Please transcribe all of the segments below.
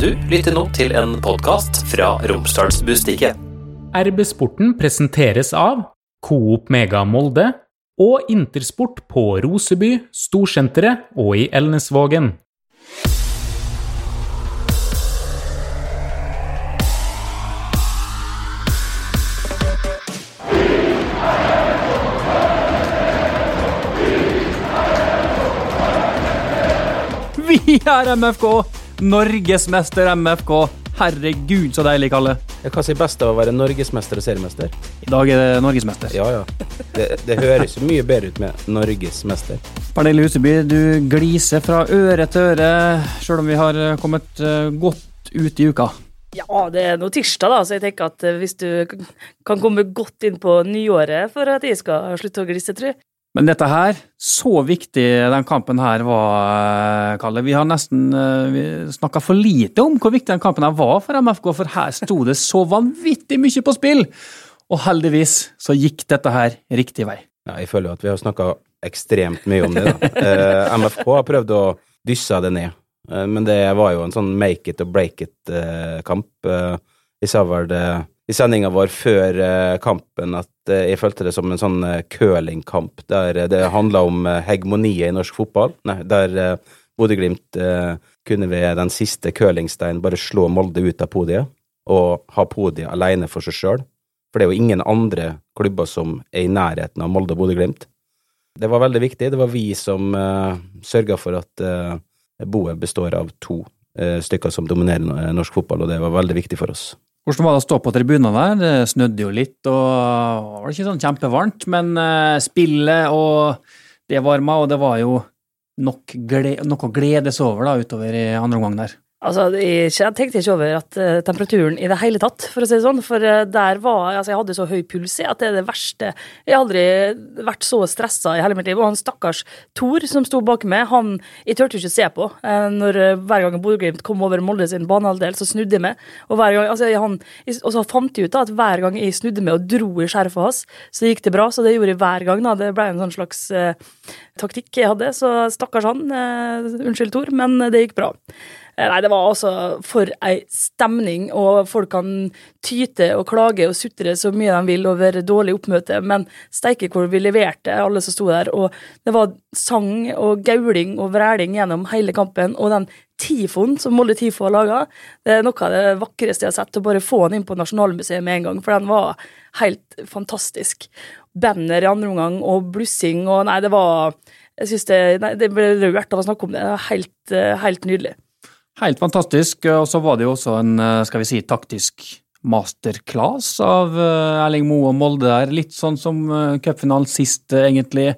Du lytter nå til en podkast fra Romsdalsbustiket. RB Sporten presenteres av Coop Mega Molde og Intersport på Roseby, Storsenteret og i Elnesvågen. Vi er MFK! Norgesmester MFK. Herregud, så deilig, Kalle. Hva sier best av å være norgesmester og seriemester? I dag er det norgesmester. Ja, ja. Det, det høres mye bedre ut med norgesmester. Pernille Huseby, du gliser fra øre til øre, sjøl om vi har eh, kommet eh, godt ut i uka. Ja, det er nå tirsdag, da, så jeg tenker at eh, hvis du kan komme godt inn på nyåret for at jeg skal slutte å glisse, tror jeg. Men dette her, så viktig den kampen her var, eh, Kalle. Vi har nesten uh, snakka for lite om hvor viktig den kampen her var for MFK, for her sto det så vanvittig mye på spill! Og heldigvis så gikk dette her riktig vei. Ja, jeg føler jo at vi har snakka ekstremt mye om det, da. Eh, MFK har prøvd å dysse det ned, eh, men det var jo en sånn make it or break it-kamp. Eh, jeg sa vel det i sendinga vår før eh, kampen at eh, jeg følte det som en sånn eh, curlingkamp, der det handla om hegemoniet i norsk fotball. Nei, der eh, Bodø-Glimt kunne ved den siste curlingsteinen bare slå Molde ut av podiet, og ha podiet alene for seg sjøl. For det er jo ingen andre klubber som er i nærheten av Molde og Bodø-Glimt. Det var veldig viktig. Det var vi som uh, sørga for at uh, boet består av to uh, stykker som dominerer norsk fotball, og det var veldig viktig for oss. Hvordan var det å stå på tribunene der? Det snødde jo litt, og det var ikke sånn kjempevarmt, men eh, spillet og det varma, og det var jo nok glede, noe å glede seg over da, utover i andre omgang der. Altså, jeg tenkte ikke over at eh, temperaturen i det hele tatt, for å si det sånn. For eh, der var Altså, jeg hadde så høy puls at det er det verste. Jeg har aldri vært så stressa i hele mitt liv. Og han stakkars Thor som sto bak meg, han Jeg turte ikke ikke se på. Eh, når Hver gang Bodø-Glimt kom over Molde sin banehalvdel, så snudde jeg meg. Og hver gang, altså, han, og så fant jeg ut da at hver gang jeg snudde meg og dro i skjerfet hans, så gikk det bra. Så det gjorde jeg hver gang. da, Det ble en sånn slags taktikk jeg hadde. Så stakkars han. Unnskyld, Thor, men det gikk bra. Eh, Nei, det var altså for ei stemning, og folk kan tyte og klage og sutre så mye de vil over dårlig oppmøte, men steike hvor vi leverte, alle som sto der. Og det var sang og gauling og vræling gjennom hele kampen, og den tifoen som Molde Tifo har laga, det er noe av det vakreste jeg har sett. Å bare få den inn på Nasjonalmuseet med en gang, for den var helt fantastisk. Banner i andre omgang og blussing og Nei, det var Jeg syns det Det ble rørt av å snakke om det. Helt, eh, helt nydelig. Helt fantastisk, og så var det jo også en, eh, skal vi si, taktisk masterclass av eh, Erling Moe og Molde der. Litt sånn som eh, cupfinalen sist, egentlig.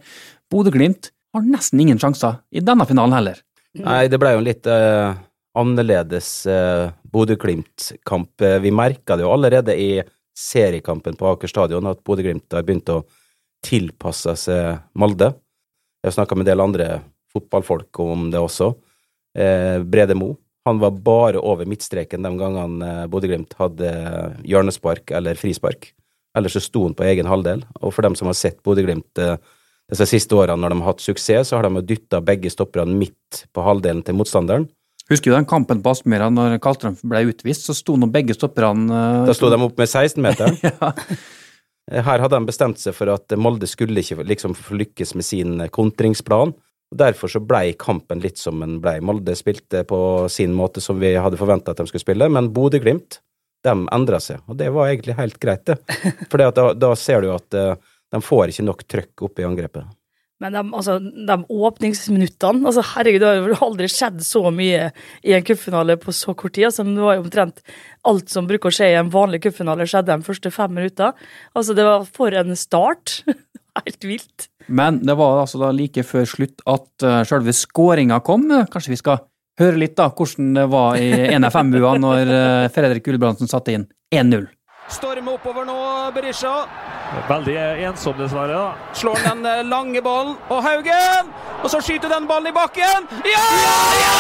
Bodø-Glimt har nesten ingen sjanser i denne finalen heller. Nei, det ble jo en litt uh, annerledes uh, Bodø-Glimt-kamp. Vi merka det jo allerede i seriekampen på Aker stadion at Bodø-Glimt har begynt å tilpasse seg Molde. Jeg har snakka med en del andre fotballfolk om det også. Eh, Brede Mo. Han var bare over midtstreken de gangene eh, Bodø-Glimt hadde hjørnespark eller frispark. Ellers så sto han på egen halvdel. Og for dem som har sett Bodø-Glimt eh, disse siste årene når de har hatt suksess, så har de dytta begge stopperne midt på halvdelen til motstanderen. Husker du den kampen på Aspmyra når Kaltrøm ble utvist, så sto nå begge stopperne eh, Da sto de opp med 16-meteren. Ja. Her hadde de bestemt seg for at Molde skulle ikke liksom få lykkes med sin kontringsplan. Og Derfor så blei kampen litt som den blei. Molde spilte på sin måte som vi hadde forventa at de skulle spille, men Bodø-Glimt de endra seg, og det var egentlig helt greit, det. For da, da ser du at eh, de får ikke nok trøkk opp i angrepet. Men de, altså, de åpningsminuttene altså, Herregud, det har jo aldri skjedd så mye i en cupfinale på så kort tid. Altså, det var jo omtrent alt som bruker å skje i en vanlig cupfinale, skjedde de første fem minutter. Altså, det var for en start. Helt vilt. Men det var altså da like før slutt at uh, selve skåringa kom. Kanskje vi skal høre litt da hvordan det var i NFM-bua når uh, Fredrik Gulbrandsen satte inn 1-0. Storm oppover nå, Berisha. Veldig ensom, dessverre. da. Slår den eh, lange ballen. Og Haugen! Og så skyter den ballen i bakken. Ja! ja!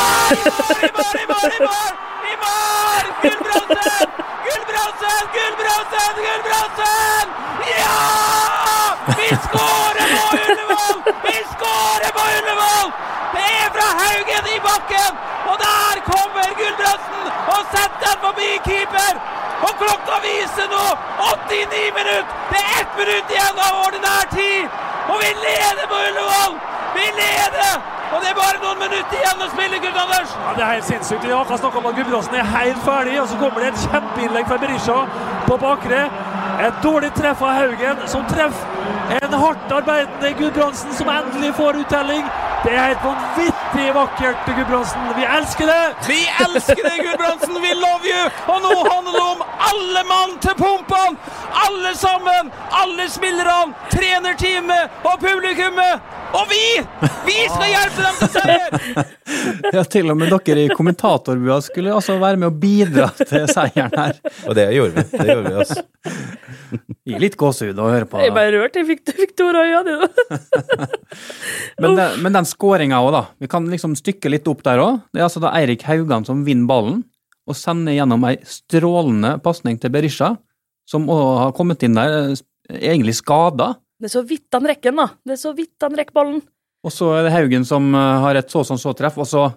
I mål, i mål, i mål! I mål! Gulbrandsen! Gulbrandsen! Gulbrandsen! Gulbrandsen! Vi skårer på Ullevål! Vi skårer på Ullevål! Det er fra Haugen i bakken! Og der kommer Gulbrandsen! Og setter den forbi keeper! Og klokka viser nå 89 minutter! Det er ett minutt igjen av ordinær tid! Og vi leder på Ullevål! Vi leder! Og det er bare noen minutter igjen å spille, Knut Anders! Ja, det er helt sinnssykt. Vi har snakka om at Gudbrandsen er helt ferdig, og så kommer det et kjempeinnlegg fra Berisha på bakre. Et dårlig treff av Haugen, som treffer en hardt arbeidende Gudbrandsen, som endelig får uttelling. Det er helt vanvittig vakkert, Gudbrandsen. Vi elsker det! Vi elsker det, Gudbrandsen! We love you! Og nå handler det om alle mann til pumpene! Alle sammen! Alle spillerne! Trenerteamet og publikummet! Og vi! Vi skal hjelpe dem til seier! Ja, til og med dere i kommentatorbua skulle altså være med å bidra til seieren her. Og det gjorde vi. Det gjorde vi, altså. Gir litt gåsehud å høre på. Jeg er bare rørt. Jeg fikk, fikk tårer i øynene. Men, men den skåringa òg, da. Vi kan liksom stykke litt opp der òg. Det er altså da Eirik Haugan som vinner ballen og sender gjennom ei strålende pasning til Berisha, som har kommet inn der eh, egentlig skada. Det er så vidt han rekker den, da. Det er så vidt han rekker ballen. Og så er det Haugen som eh, har et så som så treff, og så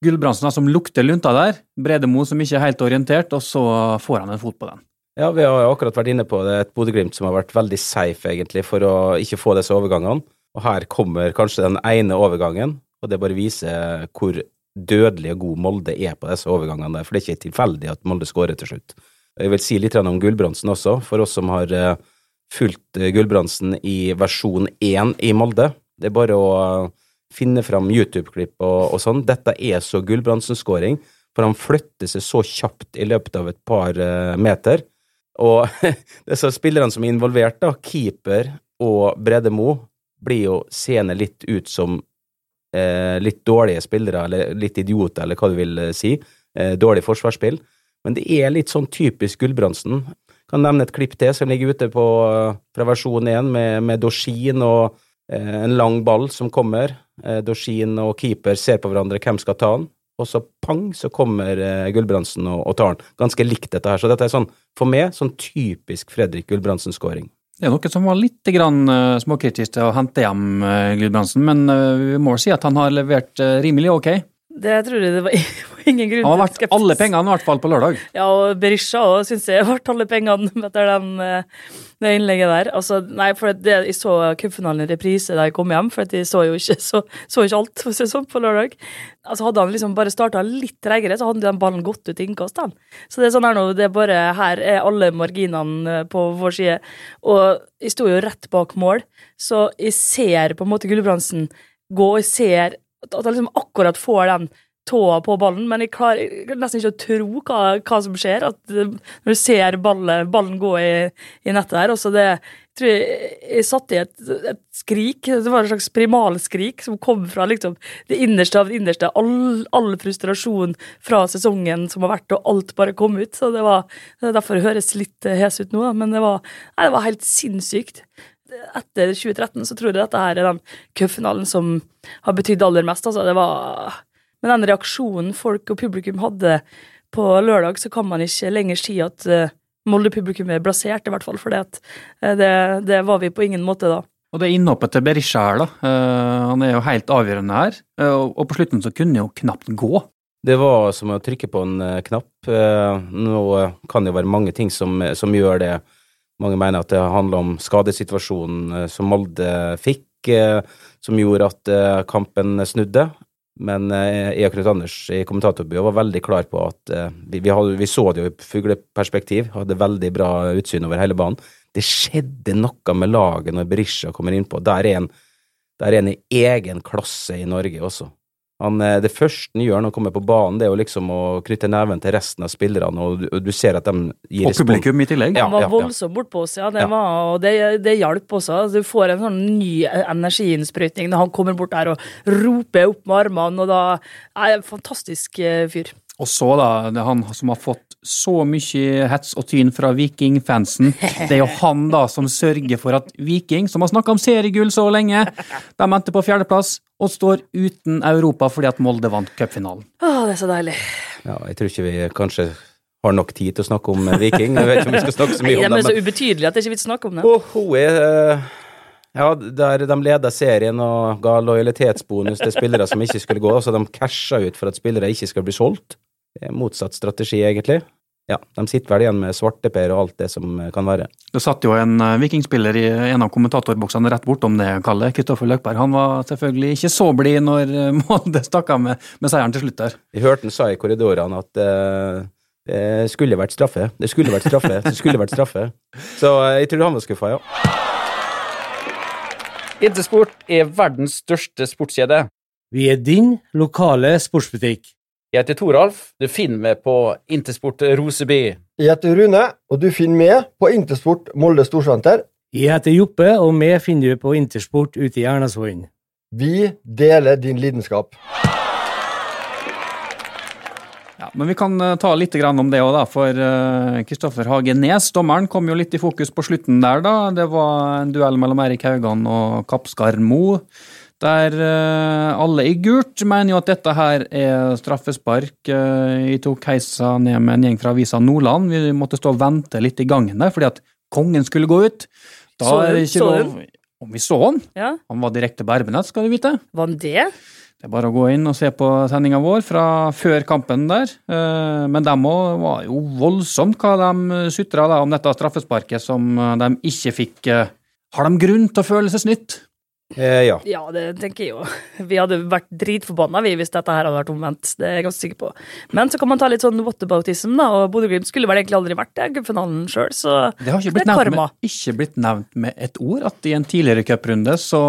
Gulbrandsen som lukter lunta der. Bredemo som ikke er helt orientert, og så får han en fot på den. Ja, vi har akkurat vært inne på det. Et Bodø-Glimt som har vært veldig safe, egentlig, for å ikke få disse overgangene. Og her kommer kanskje den ene overgangen, og det bare viser hvor dødelig og god Molde er på disse overgangene. For det er ikke tilfeldig at Molde skårer til slutt. Jeg vil si litt om Gulbrandsen også, for oss som har eh, fulgt eh, Gulbrandsen i versjon 1 i Molde. Det er bare å eh, finne fram YouTube-klipp og, og sånn. Dette er så Gulbrandsen-skåring, for han flytter seg så kjapt i løpet av et par meter. Og disse spillerne som er involvert, da, keeper og Brede Mo, blir jo seende litt ut som eh, litt dårlige spillere, eller litt idioter, eller hva du vil eh, si. Eh, dårlig forsvarsspill. Men det er litt sånn typisk Gulbrandsen. Kan nevne et klipp til som ligger ute på, eh, fra versjon 1, med, med Dorsin og eh, en lang ball som kommer. Eh, Dorsin og keeper ser på hverandre, hvem skal ta den? Og så pang, så kommer eh, Gulbrandsen og, og tar den. Ganske likt dette her. Så dette er sånn, for meg, sånn typisk Fredrik Gulbrandsen-skåring. Det er noe som var litt grann, uh, småkritisk til å hente hjem uh, Gulbrandsen, men vi må si at han har levert rimelig ok. Det tror jeg det var ingen grunn Han har til vært alle pengene, i hvert fall på lørdag. Ja, og Berisha òg syns jeg ble alle pengene etter den, eh, det innlegget der. Altså, nei, for det, jeg så cupfinalen i reprise da jeg kom hjem, for jeg så jo ikke, så, så ikke alt for det sånn på lørdag. Altså, hadde han liksom bare starta litt treigere, så hadde den ballen gått ut i innkast. Den. Så det er sånn her nå, det er bare her er alle marginene eh, på vår side. Og jeg sto jo rett bak mål, så jeg ser på en måte Gulbrandsen gå, og jeg ser at jeg liksom akkurat får den tåa på ballen, men jeg klarer nesten ikke å tro hva, hva som skjer. At eh, når du ser ballen, ballen gå i, i nettet der. Også det, jeg tror jeg, jeg satt i et, et skrik, det var et slags primalskrik som kom fra liksom, det innerste av det innerste. All, all frustrasjon fra sesongen som har vært, og alt bare kom ut. Så det var er derfor høres litt hes ut nå, men det var, nei, det var helt sinnssykt etter 2013 så tror jeg dette her er den cupfinalen som har betydd aller mest. Altså, det var Med den reaksjonen folk og publikum hadde på lørdag, så kan man ikke lenger si at uh, Molde-publikum er blasert, i hvert fall. For det, det, det var vi på ingen måte da. Og det er innhoppet til Berisha her, da. Uh, han er jo helt avgjørende her. Uh, og, på slutten så kunne han jo knapt gå. Det var som å trykke på en uh, knapp. Eh, Nå eh, kan det jo være mange ting som, som gjør det. Mange mener at det handler om skadesituasjonen eh, som Molde fikk, eh, som gjorde at eh, kampen snudde. Men jeg og Knut Anders i kommentatorbua var veldig klar på at vi, vi, hadde, vi så det jo i fugleperspektiv, hadde veldig bra utsyn over hele banen. Det skjedde noe med laget når Berisha kommer innpå. Der er en, er en i egen klasse i Norge også. Han, eh, det første han gjør når han kommer på banen, det er jo liksom å knytte neven til resten av spillerne, og du, og du ser at de gir Og publikum i tillegg. Ja, Han var ja, ja. bortpå oss, ja. Det, Ja. var, og det, det hjalp også. Du får en sånn ny energiinnsprøytning når han kommer bort der og roper opp med armene, og da er en fantastisk eh, fyr. Og så, da, det er han som har fått så mye hets og tyn fra Viking-fansen. Det er jo han da som sørger for at Viking, som har snakka om seriegull så lenge, de endte på fjerdeplass og står uten Europa fordi at Molde vant cupfinalen. Å, det er så deilig. Ja, jeg tror ikke vi kanskje har nok tid til å snakke om eh, Viking. Jeg vet ikke om vi skal snakke så Nei, mye de om er det, så men ubetydelige at det ikke er vits å snakke om det. Oh, hun er eh, Ja, der de leda serien og ga lojalitetsbonus til spillere som ikke skulle gå, så de casha ut for at spillere ikke skal bli solgt. Motsatt strategi, egentlig. ja, de sitter vel igjen med svarteper og alt det som eh, kan være. Det satt jo en eh, vikingspiller i en av kommentatorboksene rett bortom det, Kalle. Kristoffer Løkberg. Han var selvfølgelig ikke så blid når eh, Molde stakk av med, med seieren til slutt der. Vi hørte han sa i korridorene at uh, det skulle vært straffe. Det skulle vært straffe. Det skulle vært straffe. Så jeg tror han var skuffa, ja. Intersport er verdens største sportskjede. Vi er din lokale sportsbutikk. Jeg heter Toralf. Du finner meg på Intersport Roseby. Jeg heter Rune, og du finner meg på Intersport Molde Storsenter. Jeg heter Joppe, og meg finner du på Intersport ute i Ernasvollen. Vi deler din lidenskap. Ja, men vi kan eh, ta litt om det òg. For eh, Kristoffer Hagen Nes, dommeren, kom jo litt i fokus på slutten der, da. Det var en duell mellom Erik Haugan og Kappskar Mo. Der uh, alle i gult mener jo at dette her er straffespark. Uh, jeg tok heisa ned med en gjeng fra avisa Nordland. Vi måtte stå og vente litt i gangen der, fordi at kongen skulle gå ut. Da Så du- så lov Om vi så han? Ja, Han var direkte på Erbenett, skal du vite. Var han det? Det er bare å gå inn og se på sendinga vår fra før kampen der. Eh, Men de òg var jo voldsomt hva de sutra om dette straffesparket som eh, de ikke fikk. eh, Har de grunn til å føle seg snytt? Eh, ja. Ja, det tenker jeg jo. Vi hadde vært dritforbanna vi hvis dette her hadde vært omvendt. Det er jeg ganske sikker på. Men så kan man ta litt sånn whataboutism, da. Og Bodø-Glimt skulle vel egentlig aldri vært i cupfinalen sjøl, så Det har ikke blitt, Det er karma. med, ikke blitt nevnt med et ord at i en tidligere cuprunde så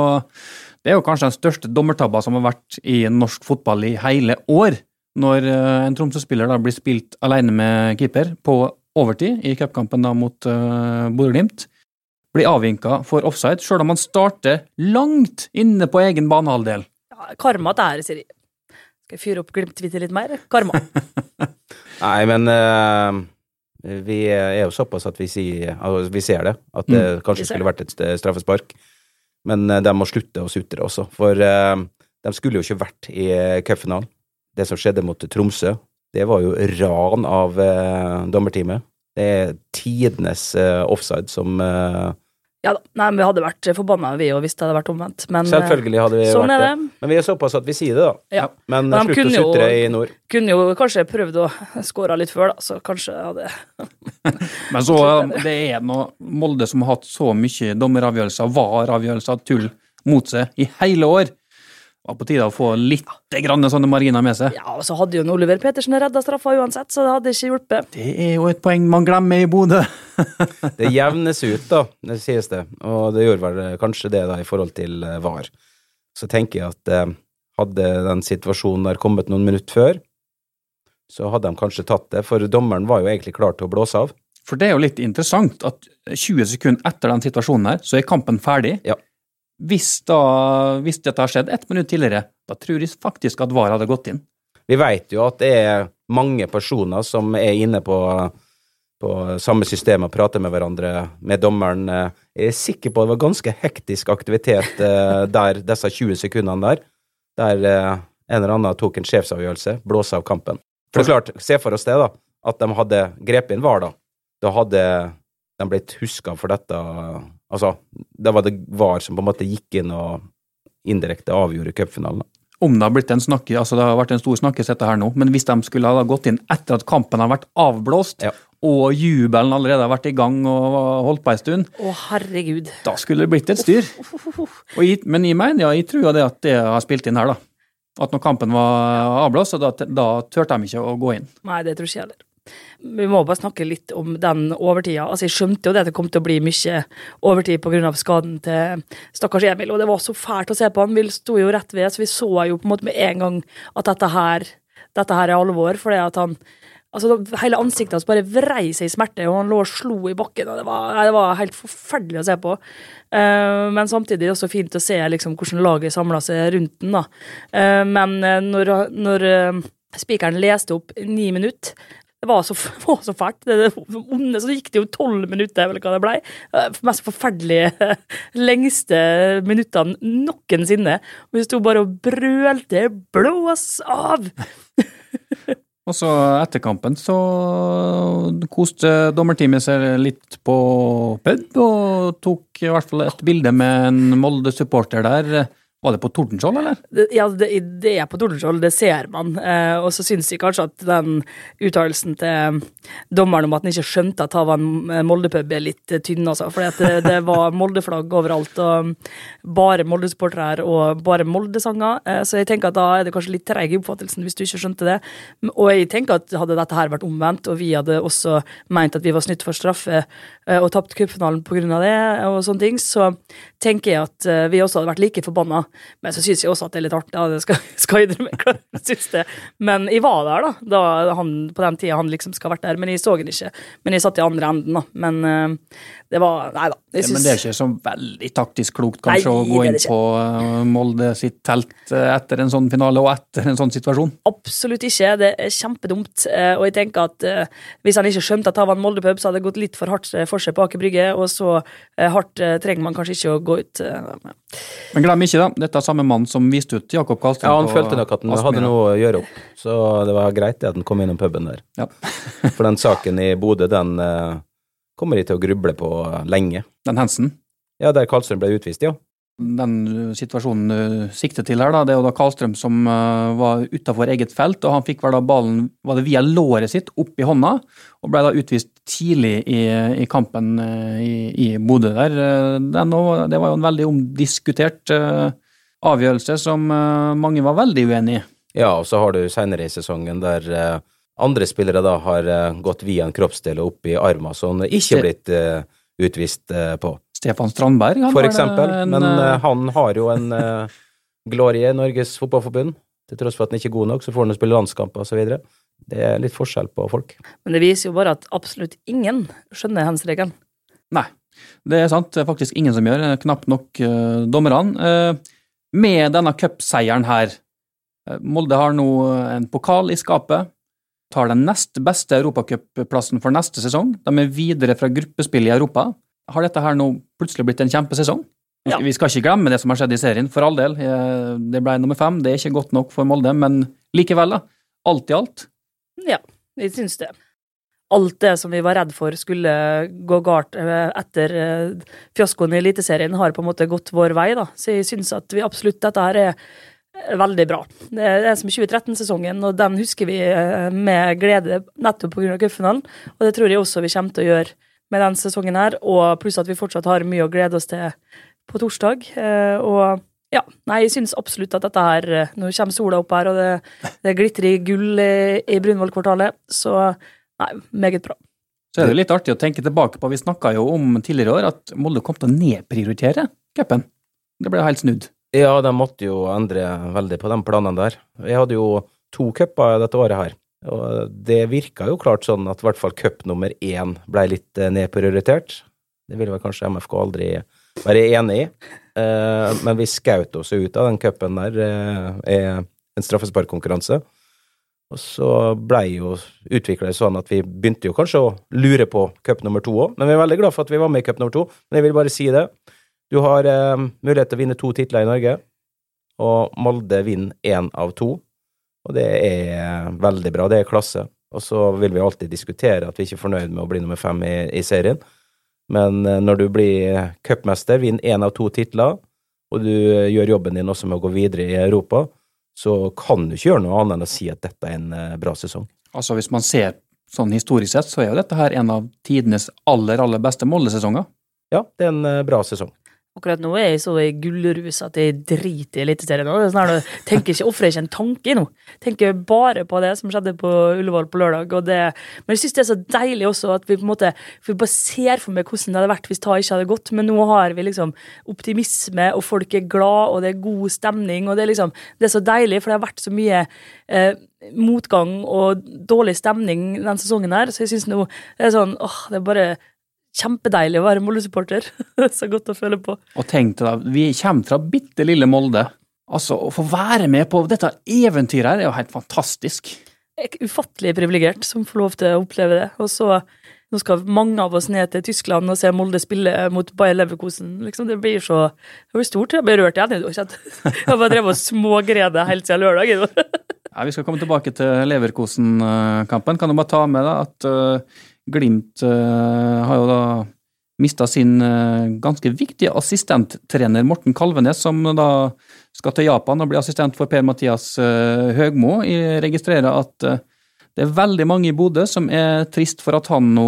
Det er jo kanskje den største dommertabba som har vært i norsk fotball i hele år. Når eh, en Tromsø-spiller da blir spilt alene med keeper på overtid i cupkampen mot uh, Bodø-Glimt. Blir avvinka for offside, sjøl om han starter langt inne på egen banehalvdel. ja, karma det her, Siri. Skal jeg fyre opp Glimt-Twitter litt mer? Karma. Nei, men uh, vi er jo såpass at vi, sier, altså, vi ser det, at det mm, kanskje skulle vært et straffespark. Men uh, de må slutte å sutre også, for uh, de skulle jo ikke vært i cupfinalen. Det som skjedde mot Tromsø, det var jo ran av dommerteamet. Det er tidenes offside som Ja da. Nei, men vi hadde vært forbanna, vi òg, hvis det hadde vært omvendt. Men eh, Selvfølgelig hadde vi sånn vært er det. det. Men vi er såpass at vi sier det, da. Ja. Men, Men slutt å kunne sutre i nord. Kunne jo kanskje prøvd å skåre litt før, da, så kanskje hadde Men så det er noe Molde som har hatt så mye dommeravgjørelser, VAR-avgjørelser, tull mot seg i hele år. Var på tide å få litt grann sånne marginer med seg. Ja, og så hadde jo Oliver Petersen redda straffa uansett, så det hadde ikke hjulpet. Det er jo et poeng man glemmer i Bodø. Det jevnes ut, da, det sies det. Og det gjør vel kanskje det, da, i forhold til eh, VAR. Så tenker jeg at eh, hadde den situasjonen der kommet noen minutter før, så hadde de kanskje tatt det, for dommeren var jo egentlig klar til å blåse av. For det er jo litt interessant at 20 sekunder etter den situasjonen her, så er kampen ferdig. Ja. Hvis, da, hvis dette har skjedd ett minutt tidligere, da tror jeg faktisk at VAR hadde gått inn. Vi vet jo at det er mange personer som er inne på, på samme system og prater med hverandre, med dommeren. Jeg er sikker på at det var ganske hektisk aktivitet eh, der disse 20 sekundene der, der eh, en eller annen tok en sjefsavgjørelse, blåse av kampen. For det er klart, se for oss det, da, at de hadde grepet inn VAR, da. Da hadde de ble huska for dette Altså, det var det VAR som på en måte gikk inn og indirekte avgjorde cupfinalen. Om det har blitt en snakke, altså det har vært en stor snakkes dette her nå, men hvis de skulle ha gått inn etter at kampen har vært avblåst, Ja. og jubelen allerede har vært i gang og holdt på en stund, Å, herregud. da skulle det blitt et styr. Jeg, men jeg mener, ja, jeg tror jo det at det har spilt inn her, da. At når kampen var avblåst, da, da turte de ikke å gå inn. Nei, det tror ikke jeg heller. Vi må bare snakke litt om den overtida. Altså, Jeg skjønte jo det at det kom til å bli mye overtid pga. skaden til stakkars Emil, og det var så fælt å se på. Han Vi sto jo rett ved, så vi så jo på en måte med en gang at dette her, dette her er alvor. fordi at han altså Hele ansiktet hans bare vrei seg i smerte, og han lå og slo i bakken. og Det var, det var helt forferdelig å se på. Eh, men samtidig også fint å se liksom, hvordan laget samla seg rundt den. da. Eh, men eh, når, når spikeren leste opp ni minutter det var så, var så fælt. Det, det, onde, så gikk det jo tolv minutter, eller hva det ble. De mest forferdelige, lengste minuttene noensinne. Og vi sto bare og brølte 'blås av'! Og så etter kampen så koste dommerteamet seg litt på pub, og tok i hvert fall et bilde med en Molde-supporter der. Var det på Tordenskjold, eller? Ja, det, det er på Tordenskjold, det ser man. Eh, og så syns jeg kanskje at den uttalelsen til dommeren om at han ikke skjønte at det var en Molde-pub, er litt tynn, altså. For det, det var Molde-flagg overalt, og bare Molde-supportere her, og bare Molde-sanger. Eh, så jeg tenker at da er det kanskje litt treig i oppfattelsen hvis du ikke skjønte det. Og jeg tenker at hadde dette her vært omvendt, og vi hadde også meint at vi var snytt for straffe og tapt cupfinalen pga. det, og sånne ting, så tenker jeg at eh, vi også hadde vært like forbanna. Men så syns jeg også at det er litt artig. Ja, det skal, skal jeg innrømme. synes det. Men jeg var der, da, da han, på den tida han liksom skal ha vært der. Men jeg så han ikke. Men jeg satt i andre enden, da. Men eh, det var Nei da. Jeg Ja, men det er ikke så veldig taktisk klokt kanskje Nei, å gå inn på eh, Molde sitt telt eh, etter en sånn finale og etter en sånn situasjon. Absolutt ikke. Det er kjempedumt. Eh, Og jeg tenker at eh, hvis han ikke skjønte at det var en Molde-pub, så hadde det gått litt for hardt eh, for seg på Aker Brygge, og så eh, hardt eh, trenger man kanskje ikke å gå ut. eh. Men glem ikke, da. Dette er samme mann som viste ut Jakob Karlstrøm. Ja, han følte nok at han hadde noe å gjøre opp, så det var greit det at han kom innom puben der. Ja. For den saken i Bodø, den eh, kommer de til å gruble på lenge. Den Hensen. Ja, der Karlstrøm ble utvist, ja. Den uh, situasjonen du sikter til her, da, det er jo da Karlstrøm som uh, var utafor eget felt, og han fikk vel da ballen var det via låret sitt opp i hånda, og ble da utvist tidlig i, i kampen uh, i, i Bodø der. Den, det var jo en veldig omdiskutert avgjørelse som mange var veldig uenig i. Ja, og så har du senere i sesongen der eh, andre spillere da har eh, gått via en kroppsdel og opp i armen, så er ikke blitt eh, utvist eh, på, Stefan Strandberg, han for var det eksempel. en, Men uh, eh, han har jo en glorie i Norges Fotballforbund. Til tross for at han ikke er god nok, så får han å spille landskamper osv. Det er litt forskjell på folk. Men det viser jo bare at absolutt ingen skjønner hands-regelen. Nei, det er sant. Det er faktisk ingen som gjør, eh, knapt nok uh, dommerne. Uh, med denne cupseieren her, eh, Molde har nå en pokal i skapet, tar den nest beste europacupplassen for neste sesong. De er videre fra gruppespill i Europa. Har dette her nå plutselig blitt en kjempesesong? Ja. Vi skal ikke glemme det som har skjedd i serien, for all del. Eh, Det ble nummer fem, det er ikke godt nok for Molde, men likevel, da. Alt i alt. Ja, vi syns det. Alt det som vi var redd for skulle gå galt eh, etter eh, fiaskoen i Eliteserien, har på en måte gått vår vei, da. Så jeg syns at vi absolutt Dette her er veldig bra. Det er er som 2013-sesongen, og den husker vi eh, med glede nettopp pga. cupfinalen. Og det tror jeg også vi kommer til å gjøre med den sesongen her, og pluss at vi fortsatt har mye å glede oss til på torsdag. Eh, Og ja, nei, jeg syns absolutt at dette her eh, Nå kommer sola opp her, og det, det glitrer gull i, i Brunvoll-kvartalet, så nei, meget bra. Så er det litt artig å tenke tilbake på, vi snakka jo om tidligere år at Molde kom til å nedprioritere cupen. Det ble helt snudd. Ja, de måtte jo endre veldig på de planene der. Jeg hadde jo to cuper dette året her, og det virka jo klart sånn at i hvert fall cup nummer én ble litt eh, nedprioritert. Det ville vel kanskje MFK aldri være enig i, Eh, men vi skjøt oss ut av den cupen der, eh, en straffesparkkonkurranse. Og så blei jo utvikla det sånn at vi begynte jo kanskje å lure på cup nummer to òg, men vi er veldig glad for at vi var med i cup nummer to. Men jeg vil bare si det. Du har eh, mulighet til å vinne to titler i Norge, og Molde vinner én av to. Og det er veldig bra. Det er klasse. Og så vil vi alltid diskutere at vi ikke er fornøyd med å bli nummer fem i, i serien. Men eh, når du blir cupmester, vinner én av to titler, og du eh, gjør jobben din også med å gå videre i Europa, så kan du ikke gjøre noe annet enn å si at dette er en eh, bra sesong. Altså Hvis man ser sånn historisk sett, så er jo dette her en av tidenes aller, aller beste Molde-sesonger. Ja, det er en eh, bra sesong. Akkurat nå er jeg så i gullrus at jeg driter i Eliteserien nå. Sånn tenker ikke, Ofrer ikke en tanke nå. Tenker bare på det som skjedde på Ullevål på lørdag. Det, men jeg syns det er så deilig også at vi på en måte vi bare ser for meg hvordan det hadde vært hvis det ikke hadde gått. Men nå har vi liksom optimisme, og folk er glad, og det er god stemning. og Det er liksom, det er så deilig, for det har vært så mye eh, motgang og dårlig stemning den sesongen her. Så jeg syns nå det er sånn åh, det er bare kjempedeilig å være Molde-supporter. så godt å føle på. Og tenk deg, da, vi kommer fra bitte lille Molde. Altså, Å få være med på dette eventyret her er jo helt fantastisk. Jeg er ufattelig privilegert som får lov til å oppleve det. Og så nå skal mange av oss ned til Tyskland og se Molde spille mot Bayer Leverkusen. Liksom, det blir så det blir stort. Jeg ble rørt igjen. Jeg har bare drevet og smågredet helt siden lørdag. Ja, Vi skal komme tilbake til Leverkosen-kampen. Kan du bare ta med da, at eh, Glimt eh, har jo da mista sin eh, ganske viktige assistenttrener Morten Kalvenes, som da skal til Japan og bli assistent for Per-Mathias eh, Høgmo. Jeg registrerer at det er veldig mange i Bodø som er trist for at han nå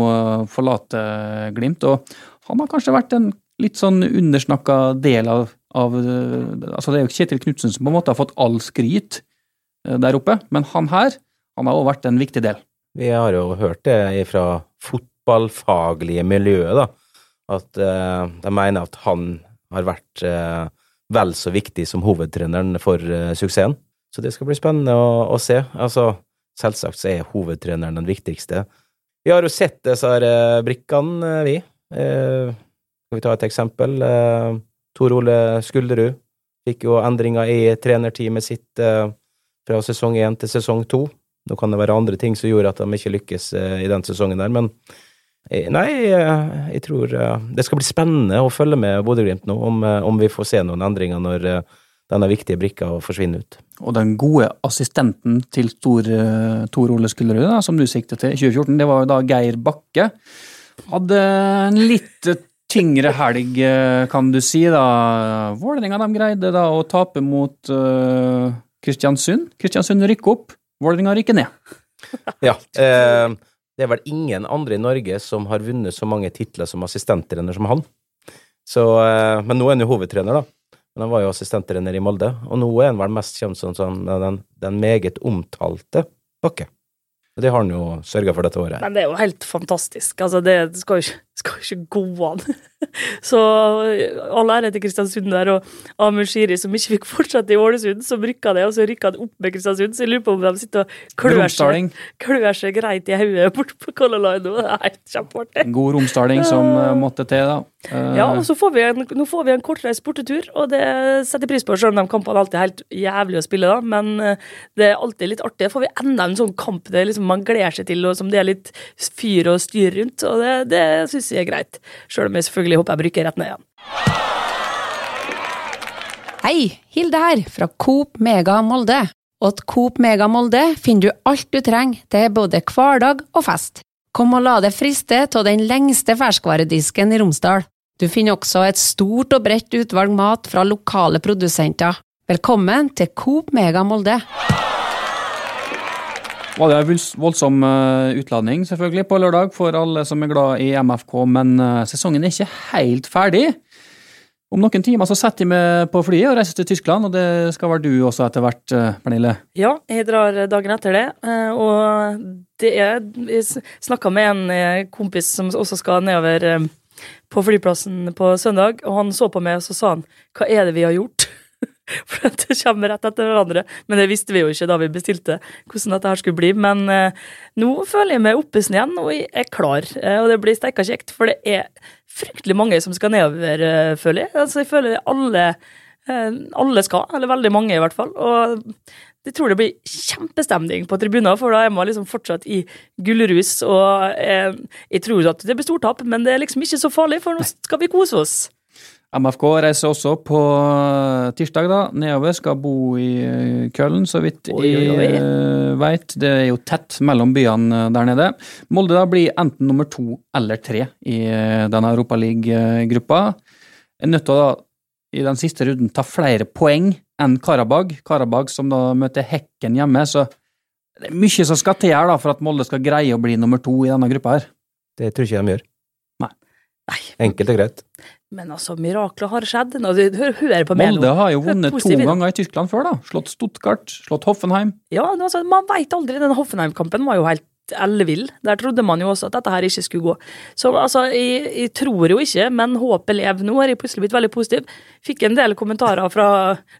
forlater Glimt. Og han har kanskje vært en litt sånn undersnakka del av, av altså Det er jo Kjetil Knutsen som på en måte har fått all skryt der oppe, men han her han har også vært en viktig del. Vi har jo hørt det fra fotballfaglige miljøet, da, at uh, de mener at han har vært uh, vel så viktig som hovedtreneren for uh, suksessen. Så det skal bli spennende å, å se. Altså, selvsagt så er hovedtreneren den viktigste. Vi har jo sett disse her, brikkene, vi. Skal vi ta et eksempel? Tor Ole Skulderud fikk jo endringer i trenerteamet sitt fra sesong én til sesong to. Nå kan det være andre ting som gjorde at de ikke lykkes eh, i den sesongen der, men eh, nei, eh, jeg tror det skal bli spennende å følge med Bodø-Glimt nå, om, om vi får se noen endringer når denne viktige brikka forsvinner ut. Og den gode assistenten til Tor, Tor Ole Skullerud, som du siktet til i 2014, det var jo da Geir Bakke. Hadde en litt tyngre helg, kan du si, da. Vålerenga de greide da å tape mot uh, Kristiansund. Kristiansund rykker opp, Vålerenga rykker ned. Ja. Eh, det er vel ingen andre i Norge som har vunnet så mange titler som assistenttrener som han. Så, eh, men nå er han jo hovedtrener, da. Men han var jo assistenttrener i Molde, og nå er han vel mest kjent som sånn, den, den meget omtalte Bakke. Og det har han jo sørga for dette året. Men det er jo helt fantastisk. Altså, det skal jo ikke, skal jo ikke gå an. Så all ære til Kristiansund der og Amund Shiri, som ikke fikk fortsette i Ålesund, som rykka det, og så rykka han opp med Kristiansund. Så jeg lurer på om de sitter og klør seg, klør seg greit i hodet borte på Color Line nå. Det er helt kjempeartig. God romsdaling som eh, måtte til, da. Eh, Ja, og så får vi en, nå får vi en kortreist bortetur, og det setter jeg pris på, selv om de kampene alltid er helt jævlig å spille, da. Men eh, det er alltid litt artig. Får vi enda en sånn kamp det liksom man gleder seg til, og som det er litt fyr og styr rundt, og det, det syns jeg er greit. Selv om jeg selvfølgelig håper jeg bruker rett ned igjen. Hei, Hilde her, fra Coop Mega Molde. Og til Coop Mega Molde finner du alt du trenger til både hverdag og fest. Kom og la deg friste av den lengste ferskvaredisken i Romsdal. Du finner også et stort og bredt utvalg mat fra lokale produsenter. Velkommen til Coop Mega Molde. Var det en voldsom eh, utladning selvfølgelig på lørdag for alle som er glad i MFK, men eh, sesongen er ikke helt ferdig. Om noen timer så setter de på flyet og reiser til Tyskland, og det skal vel du også etter hvert, eh, Pernille? Ja, jeg drar dagen etter det, og det er Jeg snakka med en kompis som også skal nedover på flyplassen på søndag, og han så på meg og så sa han 'hva er det vi har gjort'? For at det kommer rett etter hverandre. Men det visste vi jo ikke da vi bestilte hvordan dette her skulle bli. Men eh, nå føler jeg meg oppesen igjen, og jeg er klar. Eh, og det blir steika kjekt, for det er fryktelig mange som skal nedover, eh, føler jeg. Altså, jeg føler alle, eh, alle skal, eller veldig mange i hvert fall. Og jeg tror det blir kjempestemning på tribuner, for da er man liksom fortsatt i gullrus. Og eh, jeg tror at det blir stortap, men det er liksom ikke så farlig, for nå skal vi kose oss. MFK reiser også på eh, tirsdag da, nedover, skal bo i eh, Køln, så vidt jeg uh, veit. Det er jo tett mellom byene eh, der nede. Molde da blir enten nummer to eller tre i eh, denne Europaliga-gruppa. Er nødt til å da, i den siste runden ta flere poeng enn Karabag. Karabag som da møter Hekken hjemme, så det er mye som skal til her da, for at Molde skal greie å bli nummer to i denne gruppa her. Det tror ikke de gjør. Nei. Enkelt og greit. Men altså, mirakler har skjedd. Nå, du, hør, hør på meg. Molde har jo vunnet to ganger i Tyskland før, da. Slått Stuttgart, slått Hoffenheim. Ja, altså, man veit aldri. Den Hoffenheim-kampen var jo helt ellevill. Der trodde man jo også at dette her ikke skulle gå. Så altså, jeg, jeg tror jo ikke, men håpet lever. Nå har jeg plutselig blitt veldig positiv. Fikk en del kommentarer fra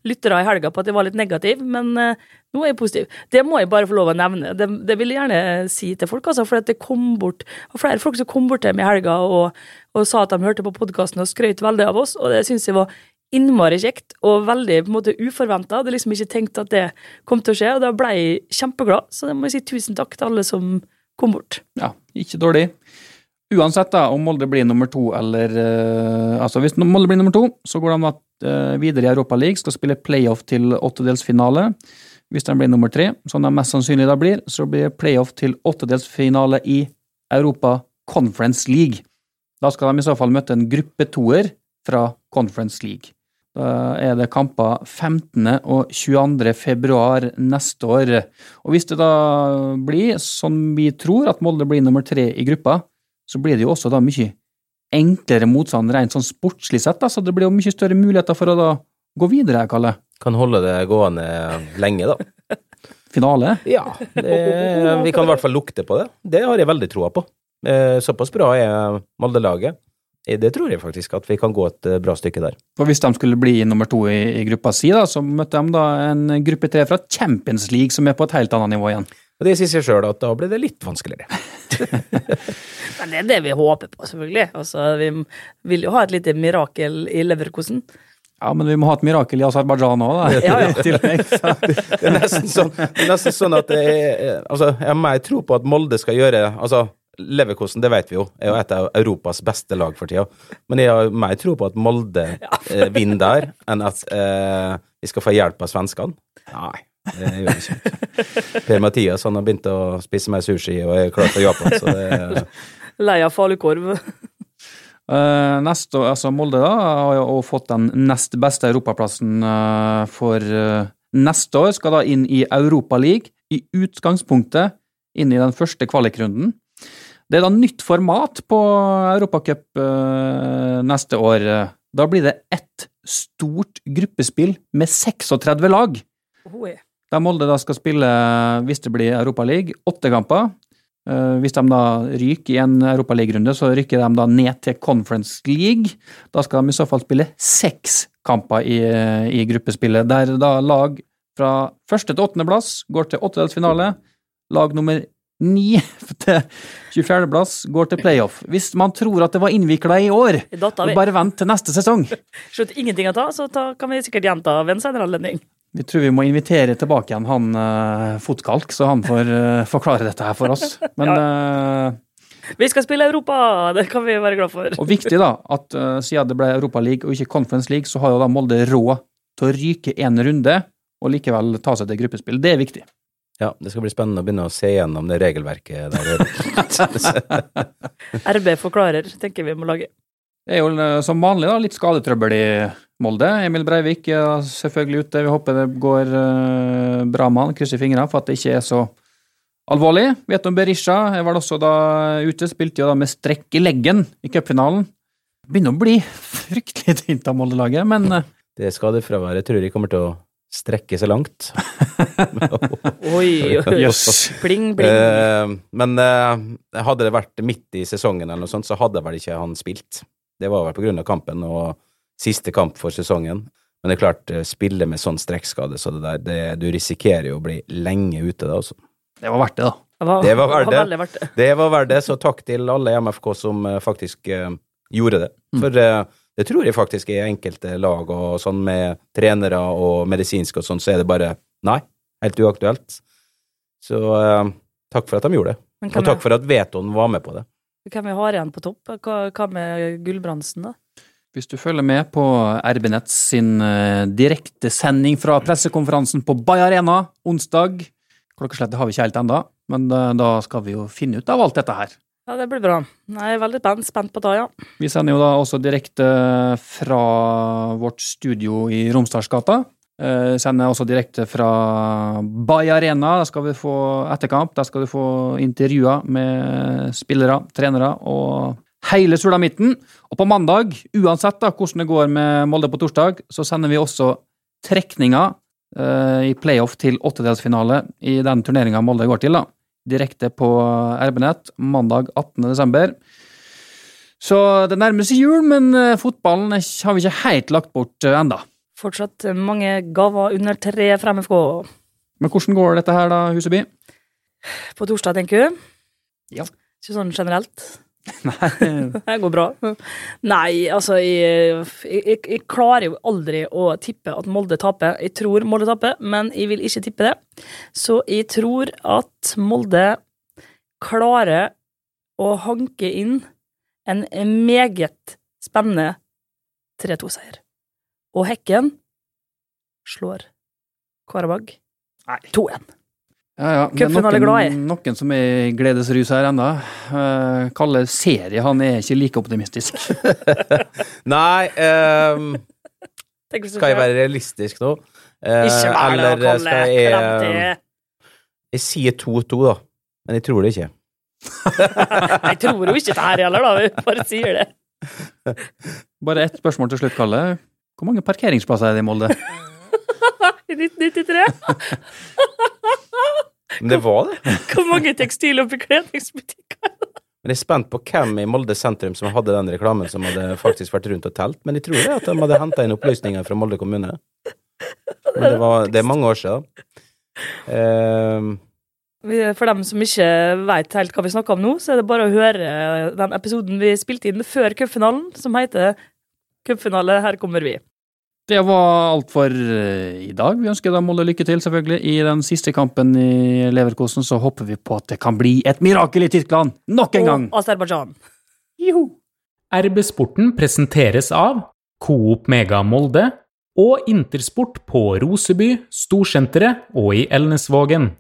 lyttere i helga på at jeg var litt negativ, men eh, nå er jeg positiv. Det må jeg bare få lov å nevne. Det, det vil jeg gjerne si til folk, altså, for det kom bort og flere folk som kom bort til meg i helga og, og sa at de hørte på podkasten og skrøt veldig av oss, og det syns jeg var innmari kjekt og veldig på en måte uforventa. Hadde liksom ikke tenkt at det kom til å skje, og da ble jeg kjempeglad. Så det må jeg si tusen takk til alle som kom bort. Ja, ikke dårlig. Uansett da, om Molde blir nummer to eller uh, Altså, hvis Molde blir nummer to, så går de uh, videre i Europa League, skal spille playoff til åttedelsfinale. Hvis de blir nummer tre, som de mest sannsynlig da blir, så blir det playoff til åttedelsfinale i Europa Conference League. Da skal de i så fall møte en gruppe toer fra Conference League. Da er det kamper 15. og 22. februar neste år. Og hvis det da blir, som vi tror, at Molde blir nummer tre i gruppa, så blir det jo også da mye enklere motstand rent sånn sportslig sett, da, så det blir jo mye større muligheter for å da gå videre, Kalle. Kan holde det gående lenge, da. Finale? Ja, det, vi kan i hvert fall lukte på det. Det har jeg veldig troa på. Eh, Såpass bra er Molde-laget. Eh, Det tror jeg faktisk, at vi kan gå et eh, bra stykke der. For hvis de skulle bli nummer to i, i gruppa si, da, så møtte de da en gruppe tre fra Champions League, som er på et helt annet nivå igjen. Og Det sier seg sjøl at da blir det litt vanskeligere. Men det er det vi håper på, selvfølgelig. Altså, vi vil jo ha et lite mirakel i Leverkosen. Ja, men vi må ha et mirakel i Aserbajdsjan òg, da. Ja, ja. Det er nesten sånn, nesten sånn at det er, altså, jeg har mer tro på at Molde skal gjøre altså, Leverkosen, det vet vi jo, er jo et av Europas beste lag for tida. Men jeg har mer tro på at Molde eh, vinner der, enn at eh, vi skal få hjelp av svenskene. Nei, det gjør vi ikke. Per-Mathias han har begynt å spise mer sushi og er klar for Japan, så det er Lei av falukorv. Uh, neste, altså Molde da, har jo fått den nest beste europaplassen uh, for uh, neste år. Skal da inn i Europaligaen, i utgangspunktet inn i den første kvalikrunden. Det er da nytt format på Europacup uh, neste år. Da blir det ett stort gruppespill med 36 lag. Der Molde da skal spille, hvis det blir Europaliga, åtte kamper. Eh, Hvis de da ryker i en Europaliga-runde, så rykker de da ned til Conference League. Da skal de i så fall spille seks kamper i, i gruppespillet, der da lag fra første til åttende plass går til åttedelsfinale. Lag nummer ni til 24. plass går til playoff. Hvis man tror at det var innvikla i år, bare vent til neste sesong. Slutt ingenting å ta, så ta, kan vi sikkert gjenta ved en senere anledning. Vi tror vi må invitere tilbake igjen han uh, Fotkalk, så han får uh, forklare dette her for oss. Men eh, Vi skal spille Europa, det kan vi være glad for. Og viktig da, at uh, siden det ble Europaliga og ikke Conference League, så har jo da Molde råd til å ryke én runde og likevel ta seg til gruppespill. Det er viktig. Ja, det skal bli spennende å begynne å se gjennom det regelverket der. RB forklarer, tenker vi må lage. Det er jo eh, som vanlig da, litt skadetrøbbel i Molde. Emil Breivik er selvfølgelig ute. Vi håper det går eh, bra med han. Krysser fingrene for at det ikke er så alvorlig. Vet om Berisha er vel også da ute. Spilte jo da med strekk i leggen i cupfinalen. Begynner å bli fryktelig tynt av Molde-laget, men eh, Det skadefraværet tror jeg kommer til å strekke seg langt. Oi, oi, yes. Pling, pling. Eh, men eh, hadde det vært midt i sesongen eller noe sånt, så hadde vel ikke han spilt. Det var vel på grunn av kampen og siste kamp for sesongen. Men det er klart, eh, spille med sånn strekkskade så det der, det, du risikerer jo å bli lenge ute da, altså. det var verdt det, da. Det var, Det var verdt det. det. Det var verdt det, så takk til alle i MFK som eh, faktisk eh, gjorde det. For eh, det tror jeg faktisk i enkelte lag og sånn med trenere og medisinsk og sånn, så er det bare nei, helt uaktuelt. Så eh, takk for at de gjorde det. Og takk takk for at Vetoen var med på det. hvem vi har igjen på topp? Hva, hva med Gulbrandsen, da? Hvis du følger med på RB-nett sin uh, direktesending fra pressekonferansen på Bay Arena onsdag Klokkeslettet har vi ikke helt ennå, men eh, da skal vi jo finne ut av alt dette her. Ja, det blir bra. Jeg er veldig spent, på det, ja. Vi sender jo da også direkte fra vårt studio i Romsdalsgata. Eh, sender også direkte fra Bay Arena. Der skal vi få etterkamp. Der skal du få intervjuer med spillere, trenere og hele sulamitten. Og på mandag, uansett da hvordan det går med Molde på torsdag, så sender vi også trekninger eh, i playoff til åttedelsfinale i den turneringa Molde går til. da. Direkte på RB-nett mandag 18. desember. Så det nærmer seg jul, men eh, fotballen har vi ikke helt lagt bort uh, enda. Fortsatt mange gaver under tre fra MFK Men hvordan går dette her, da, Huseby? på torsdag, tenker du? Ja. Ikke sånn generelt? Det går bra. Nei, altså, jeg, jeg, jeg klarer jo aldri å tippe at Molde taper. Jeg tror Molde taper, men jeg vil ikke tippe det. Så jeg tror at Molde klarer å hanke inn en meget spennende 3-2-seier. Og Hekken slår Karabag 2-1. Ja, ja. Det er glad i. noen, noen som er i gledesrus her ennå. Uh, Kalle seri han er ikke like optimistisk. Nei, ehm, du skal jeg være realistisk nå? Uh, Ikke vær det, Kalle. skal jeg Klem eh. Jeg sier 2-2, da. Men jeg tror det ikke. Jeg tror jo ikke det her heller, da. Vi bare sier det. Bare ett spørsmål til slutt, Kalle. Hvor mange parkeringsplasser er det i Molde? I 1993. Men det var det. Hvor mange tekstil- og bekledningsbutikker? Men jeg er spent på hvem i Molde sentrum som hadde den reklamen som hadde faktisk vært rundt og telt. Men jeg tror det at de hadde henta inn opplysninger fra Molde kommune. Men det, var, det er mange år siden. Uh, For dem som ikke veit helt hva vi snakker om nå, så er det bare å høre den episoden vi spilte inn før cupfinalen, som heter Cupfinale, her kommer vi. Det var alt for eh, i dag. Vi ønsker deg Molde lykke til, selvfølgelig. I den siste kampen i Leverkosen så håper vi på at det kan bli et mirakel i Tyskland nok en gang. Og Aserbajdsjan. RB Sporten presenteres av Coop Mega Molde og Intersport på Roseby, Storsenteret og i Elnesvågen.